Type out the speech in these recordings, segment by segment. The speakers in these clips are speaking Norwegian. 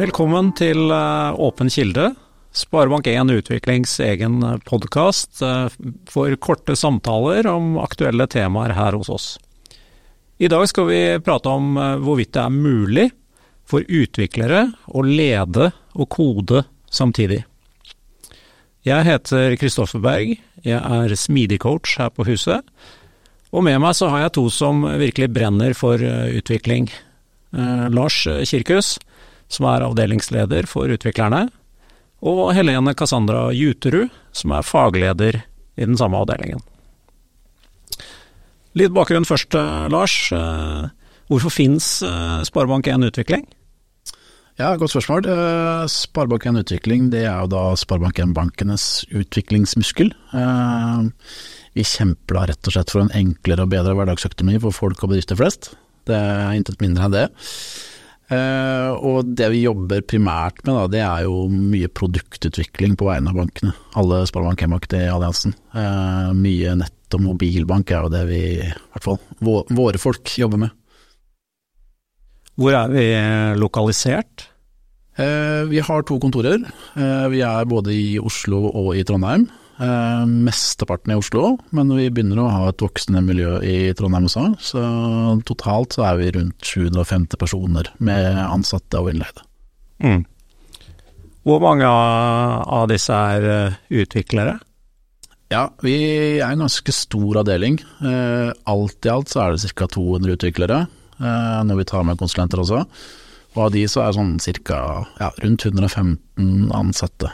Velkommen til eh, Åpen kilde, Sparebank1 Utviklings egen podkast for korte samtaler om aktuelle temaer her hos oss. I dag skal vi prate om hvorvidt det er mulig for utviklere å lede og kode samtidig. Jeg heter Kristoffer Berg, jeg er smidig-coach her på huset. Og med meg så har jeg to som virkelig brenner for utvikling. Eh, Lars Kirkhus, som er avdelingsleder for utviklerne, og Helene Cassandra Juterud, som er fagleder i den samme avdelingen. Litt bakgrunn først, Lars. Hvorfor finnes Sparebank1 Utvikling? Ja, Godt spørsmål. Sparebank1 Utvikling det er jo da Sparebank1-bankenes utviklingsmuskel. Vi kjemper da rett og slett for en enklere og bedre hverdagsøkonomi for folk og bedrifter flest. Det er intet mindre enn det. Uh, og det vi jobber primært med, da, det er jo mye produktutvikling på vegne av bankene. Alle Sparebank1-bankene i alliansen. Mye nett- og mobilbank er jo det vi, i hvert fall våre folk, jobber med. Hvor er vi lokalisert? Uh, vi har to kontorer. vi er både i Oslo og i Trondheim. Eh, mesteparten i Oslo, men vi begynner å ha et voksende miljø i Trondheim også. Så totalt så er vi rundt 750 personer med ansatte og innleide. Mm. Hvor mange av disse er eh, utviklere? Ja, vi er en ganske stor avdeling. Eh, alt i alt så er det ca. 200 utviklere, eh, når vi tar med konsulenter også. Og av de så er sånn ca. Ja, rundt 115 ansatte.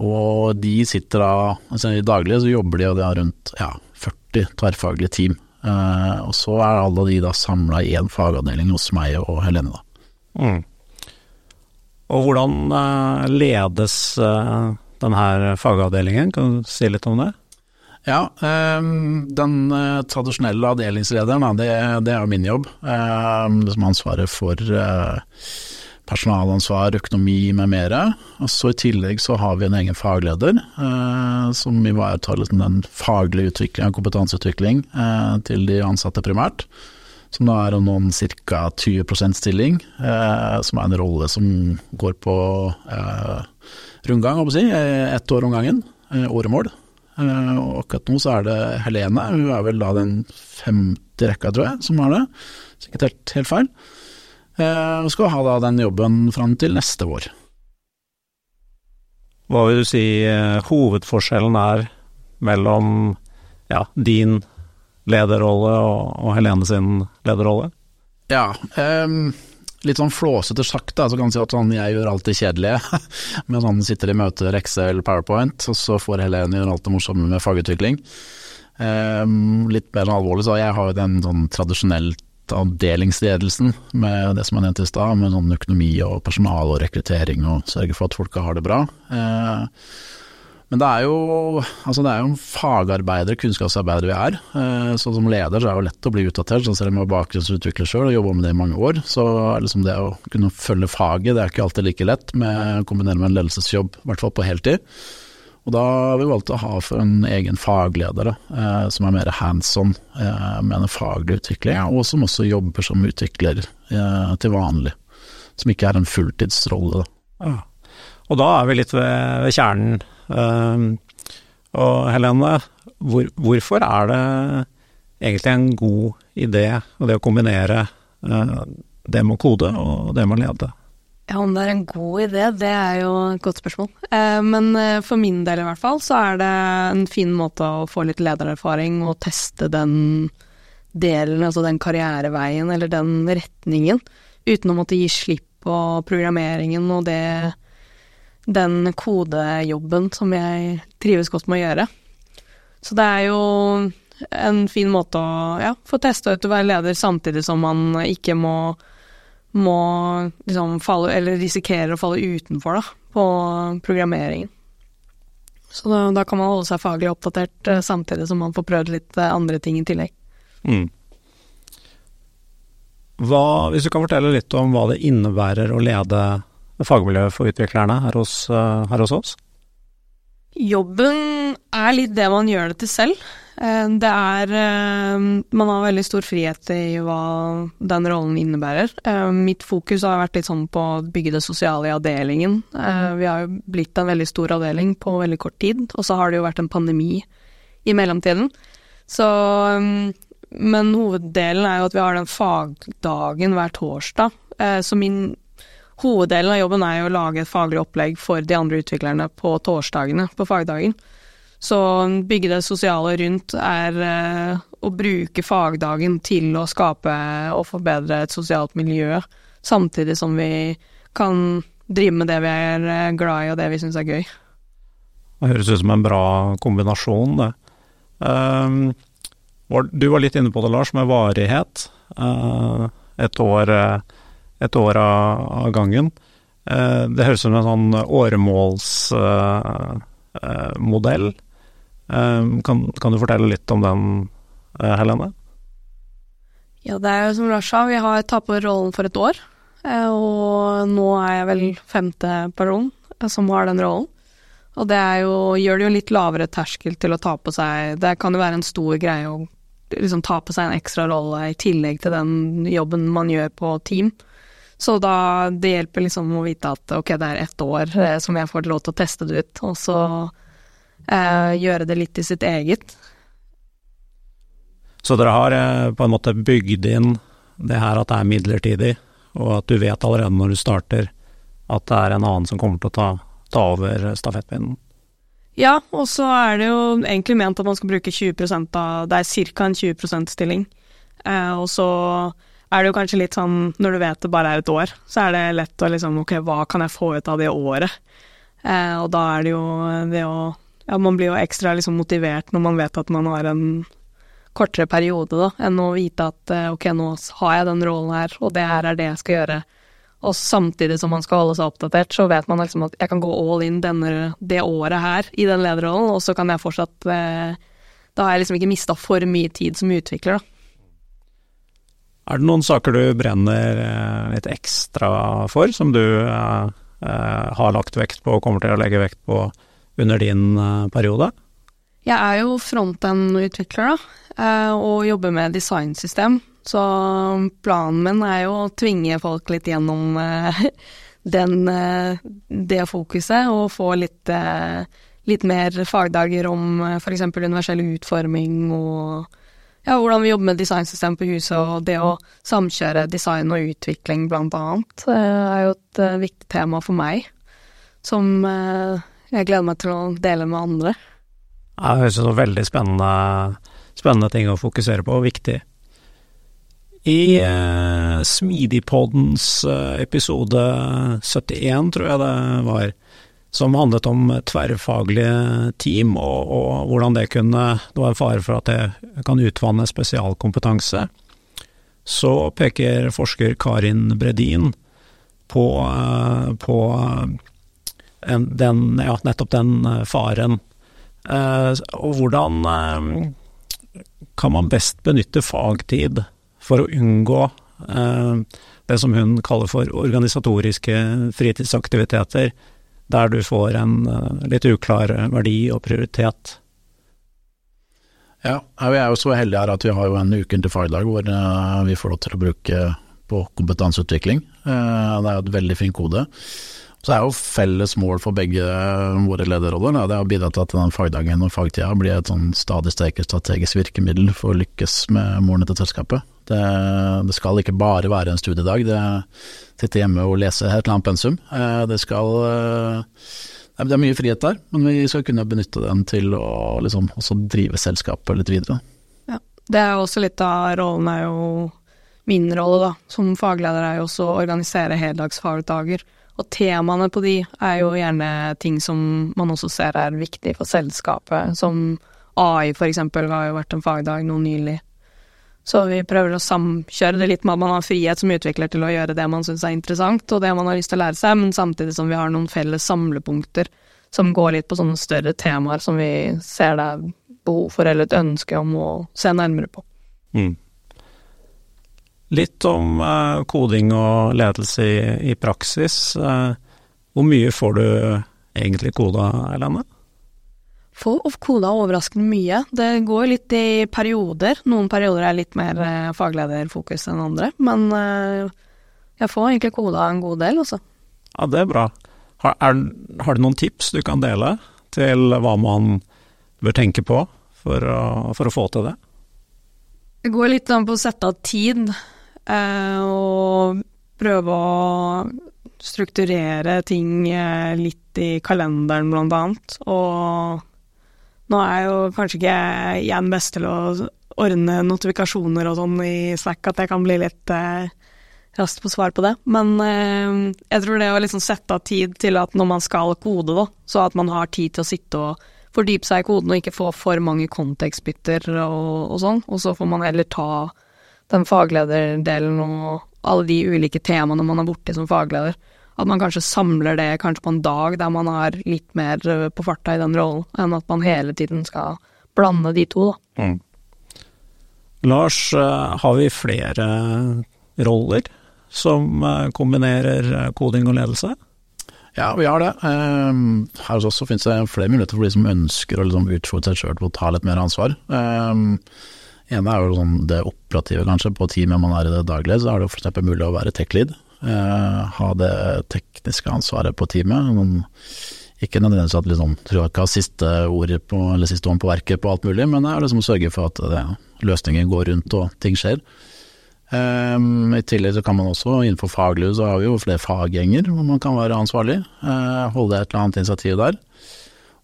Og de sitter da altså I daglig så jobber de og de har rundt ja, 40 tverrfaglige team. Eh, og så er alle de da samla i én fagavdeling hos meg og Helene, da. Mm. Og hvordan eh, ledes eh, denne fagavdelingen, kan du si litt om det? Ja, eh, den eh, tradisjonelle avdelingslederen, det, det, er min jobb. Det som har ansvaret for personalansvar, økonomi med mere. Og så I tillegg så har vi en egen fagleder eh, som ivaretar liksom den faglige utviklingen, kompetanseutvikling eh, til de ansatte primært. Som da er noen ca. 20% stilling, eh, som er en rolle som går på eh, rundgang, si, ett år om gangen. Eh, åremål. Eh, og akkurat nå så er det Helene, hun er vel da den femte rekka, tror jeg, som har det. Sikkert helt, helt feil. Hun skal ha da den jobben fram til neste vår. Hva vil du si eh, hovedforskjellen er mellom ja, din lederrolle og, og Helene sin lederrolle? Ja, um, litt sånn flåsete sagt, da, så kan man si at sånn, jeg gjør alt det kjedelige. med sånn sitter i møter Excel, PowerPoint, og så får Helene gjøre alt det morsomme med fagutvikling. Um, litt mer alvorlig, så jeg har jo den sånn tradisjonelt avdelingsledelsen med det som jeg nevnte i stad, med sånn økonomi og personal og rekruttering og sørge for at folka har det bra. Eh, men det er jo altså det er jo fagarbeidere, kunnskapsarbeidere vi er. Eh, så som leder så er det jo lett å bli utdatert, så selv om jeg har bakgrunnsutvikler sjøl og jobba med det i mange år. Så liksom det å kunne følge faget, det er ikke alltid like lett med å kombinere med en ledelsesjobb, i hvert fall på heltid. Og da har vi valgt å ha for en egen fagleder, eh, som er mer hands on eh, med en faglig utvikling, og som også jobber som utvikler eh, til vanlig. Som ikke er en fulltidsrolle. Da. Ja. Og da er vi litt ved, ved kjernen. Um, og Helene, hvor, hvorfor er det egentlig en god idé og det å kombinere uh, det med å kode og det med å lede? Ja, om det er en god idé, det er jo et godt spørsmål. Eh, men eh, for min del i hvert fall, så er det en fin måte å få litt ledererfaring og teste den delen, altså den karriereveien eller den retningen, uten å måtte gi slipp på programmeringen og det den kodejobben som jeg trives godt med å gjøre. Så det er jo en fin måte å ja, få testa ut å være leder samtidig som man ikke må må liksom falle, eller risikerer å falle utenfor, da, på programmeringen. Så da, da, kan man holde seg faglig oppdatert eh, samtidig som man får prøvd litt eh, andre ting i tillegg. Mm. Hva, hvis du kan fortelle litt om hva det innebærer å lede fagmiljøet for utviklerne her hos, uh, her hos oss? Jobben er litt det man gjør det til selv. Eh, det er eh, Man har veldig stor frihet i hva den rollen innebærer. Eh, mitt fokus har vært litt sånn på å bygge det sosiale i avdelingen. Vi har jo blitt en veldig stor avdeling på veldig kort tid, og så har det jo vært en pandemi i mellomtiden. Så Men hoveddelen er jo at vi har den fagdagen hver torsdag. Så min Hoveddelen av jobben er jo å lage et faglig opplegg for de andre utviklerne på torsdagene på fagdagen. Så bygge det sosiale rundt er eh, å bruke fagdagen til å skape og forbedre et sosialt miljø, samtidig som vi kan drive med det vi er eh, glad i og det vi syns er gøy. Det høres ut som en bra kombinasjon, det. Um, du var litt inne på det, Lars, med varighet. Uh, et år, et år av, av gangen. Eh, det høres ut som en sånn åremålsmodell. Eh, Ehm, kan, kan, du fortelle litt om den, eh, Helene? Ja, det er jo som Lars sa, vi har tatt på rollen for et år. Eh, og nå er jeg vel femte person eh, som har den rollen. Og det jo, gjør det jo litt lavere terskel til å ta på seg Det kan jo være en stor greie å liksom ta på seg en ekstra rolle i tillegg til den jobben man gjør på team. Så da det hjelper liksom å vite at ok, det er ett år som jeg får lov til å teste det ut, og så eh, gjøre det litt til sitt eget. Så dere har eh, på en måte bygd inn det her at det er midlertidig, og at du vet allerede når du starter at det er en annen som kommer til å ta, ta over stafettpinnen? Ja, og så er det jo egentlig ment at man skal bruke 20 av Det er ca. en 20 %-stilling. Eh, og så er det jo kanskje litt sånn, når du vet det bare er et år, så er det lett å liksom Ok, hva kan jeg få ut av det året? Eh, og da er det jo det å ja, man blir jo ekstra liksom motivert når man vet at man har en kortere periode, da, enn å vite at eh, ok, nå har jeg den rollen her, og det her er det jeg skal gjøre. Og samtidig som man skal holde seg oppdatert, så vet man liksom at jeg kan gå all in denne, det året her i den lederrollen, og så kan jeg fortsatt eh, Da har jeg liksom ikke mista for mye tid som utvikler, da. Er det noen saker du brenner eh, litt ekstra for, som du eh, eh, har lagt vekt på og kommer til å legge vekt på under din periode? Jeg er jo frontend-utvikler, da, og jobber med designsystem. Så planen min er jo å tvinge folk litt gjennom den, det fokuset, og få litt, litt mer fagdager om f.eks. universell utforming og ja, hvordan vi jobber med designsystem på huset, og det å samkjøre design og utvikling blant annet, er jo et viktig tema for meg. Som jeg gleder meg til å dele med andre. Det høres ut som veldig spennende, spennende ting å fokusere på, og viktig. I eh, Smidigpoddens eh, episode 71, tror jeg det var, som handlet om tverrfaglige team og, og, hvordan det kunne Det var en fare for at det kan utvanne spesialkompetanse. Så peker forsker Karin Bredin på, eh, på den, ja, nettopp den eh, faren. Eh, og hvordan eh, kan man best benytte fagtid for å unngå det som hun kaller for organisatoriske fritidsaktiviteter, der du får en litt uklar verdi og prioritet? Ja, vi er jo så heldige her at vi har jo en uke til fagdag hvor vi får lov til å bruke på kompetanseutvikling. Det er jo et veldig fint kode. Så er jo felles mål for begge våre lederroller. Det er å bidra til at den fagdagen og fagtida blir et sånn stadig sterkere strategisk virkemiddel for å lykkes med målene til selskapet. Det, det, skal ikke bare være en studiedag. Det sitte hjemme og lese et eller annet pensum. Eh, det skal eh, Det er mye frihet der, men vi skal kunne benytte den til å liksom drive selskapet litt videre. Ja, det er også litt av rollen er jo Min rolle da, som fagleder er jo også å organisere heldagsfagdager og temaene på de er jo gjerne ting som man også ser er viktig for selskapet, som AI for eksempel har jo vært en fagdag nå nylig. Så vi prøver å samkjøre det litt med at man har frihet som utvikler til å gjøre det man syns er interessant, og det man har lyst til å lære seg, men samtidig som vi har noen felles samlepunkter som går litt på sånne større temaer som vi ser det er behov for eller et ønske om å se nærmere på. Mm. Litt om eh, koding og ledelse i, i praksis. Eh, hvor mye får du egentlig koda, Helene? Får koda overraskende mye. Det går litt i perioder. Noen perioder er litt mer eh, faglederfokus enn andre, men eh, jeg får egentlig koda en god del, altså. Ja, det er bra. Har, er, har du noen tips du kan dele til hva man bør tenke på for å, for å få til det? Det går litt an på å sette av tid, og prøve å strukturere ting eh, litt i kalenderen, blant annet. Og nå er jo kanskje ikke jeg den beste til å ordne notifikasjoner og sånn i Slack, at jeg kan bli litt eh, raskt på svar på det. Men eh, jeg tror det å liksom sette av tid til at når man skal kode, da, så at man har tid til å sitte og fordype seg i koden og ikke få for mange kontekstbytter og, og sånn. Og så får man heller ta den faglederdelen og alle de ulike temaene man er borti som fagleder. At man kanskje samler det kanskje på en dag der man er litt mer eh, på farta i den rollen, enn at man hele tiden skal blande de to, da. Mm. Lars, eh, har vi flere roller som eh, kombinerer koding og ledelse? Ja, vi har det. Um, her hos oss så finnes det flere muligheter for de som ønsker å liksom utfordre seg sjøl til å ta litt mer ansvar. Ene er jo sånn det operative, kanskje. På teamet man er i det daglige, så er det f.eks. mulig å være tech-lead. Eh, ha det tekniske ansvaret på teamet. Men ikke nødvendigvis at liksom, tror jeg ikke har siste ordet på, eller siste ånd på verket på alt mulig, men det er liksom å sørge for at det, løsningen går rundt og ting skjer. Um, I tillegg så kan man også, innenfor faglig så har vi jo flere faggjenger hvor man kan være ansvarlig. Uh, holde et eller annet initiativ der.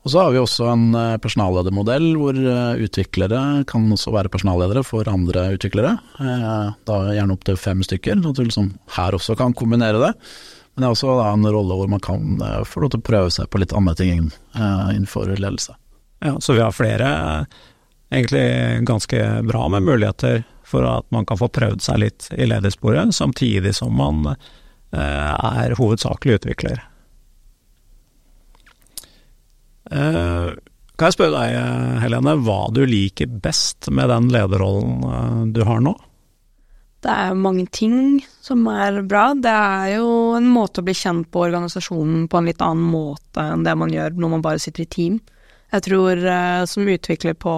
Og så har vi også en uh, personalledermodell hvor uh, utviklere kan også være personalledere for andre utviklere. da gjerne opptil fem stykker, så du liksom her også kan kombinere det. Men det er også en rolle hvor man kan få lov til å prøve seg på litt andre ting innenfor ledelse. Ja, så vi har flere egentlig ganske bra med muligheter for at man kan få prøvd seg litt i ledersporet, samtidig som man eh, er hovedsakelig utvikler. Eh, kan jeg spørre deg, Helene, hva du liker best med den lederrollen eh, du har nå? Det er mange ting som er bra. Det er jo en måte å bli kjent på organisasjonen på en litt annen måte enn det man gjør når man bare sitter i team. Jeg tror som utvikler på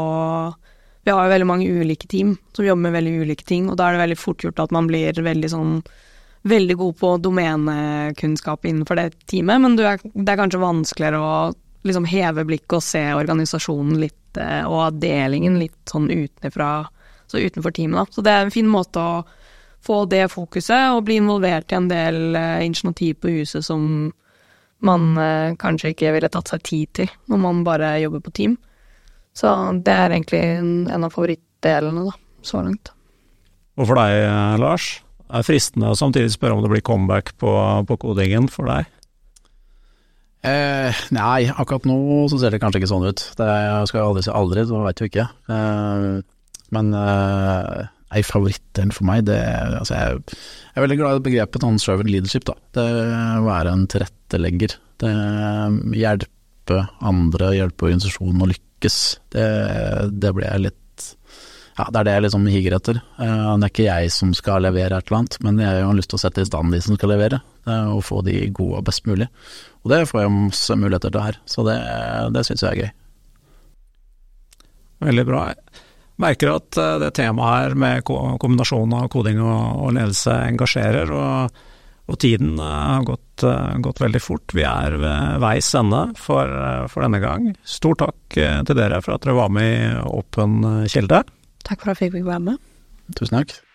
vi har jo veldig mange ulike team som jobber med veldig ulike ting, og da er det veldig fort gjort at man blir veldig sånn veldig god på domenekunnskap innenfor det teamet, men er, det er kanskje vanskeligere å liksom heve blikket og se organisasjonen litt, eh, og avdelingen litt sånn utenfra, så utenfor teamet, da. Så det er en fin måte å få det fokuset, og bli involvert i en del uh, initiativ på huset som man uh, kanskje ikke ville tatt seg tid til når man bare jobber på team. Så det er egentlig en av favorittdelene, da, så langt. Og for deg, Lars? Det er fristende å samtidig spørre om det blir comeback på, på kodingen for deg? Eh, nei, akkurat nå så ser det kanskje ikke sånn ut. Det skal jeg aldri si aldri, så veit du ikke. Eh, men eh, ei favorittdel for meg, det altså jeg, jeg, er veldig glad i begrepet sånn servant leadership, da. Det være en tilrettelegger. Det hjelpe andre, hjelpe organisasjonen å lykkes det, det blir jeg litt ja, det er det jeg liksom higer etter. Uh, det er ikke jeg som skal levere et eller annet, men jeg har lyst til å sette i stand de som skal levere, uh, og få de gode og best mulig. Og det får jeg masse muligheter til her, så det, det syns jeg er gøy. Veldig bra. Merker at eh, det temaet her med kombinasjonen av koding og ledelse engasjerer. og og tiden eh, har gått, eh, gått, veldig fort. Vi er ved veis ende for, eh, for, denne gang. Stor takk til dere for at dere var med i Åpen kilde. Takk for at jeg fikk være med. Tusen takk.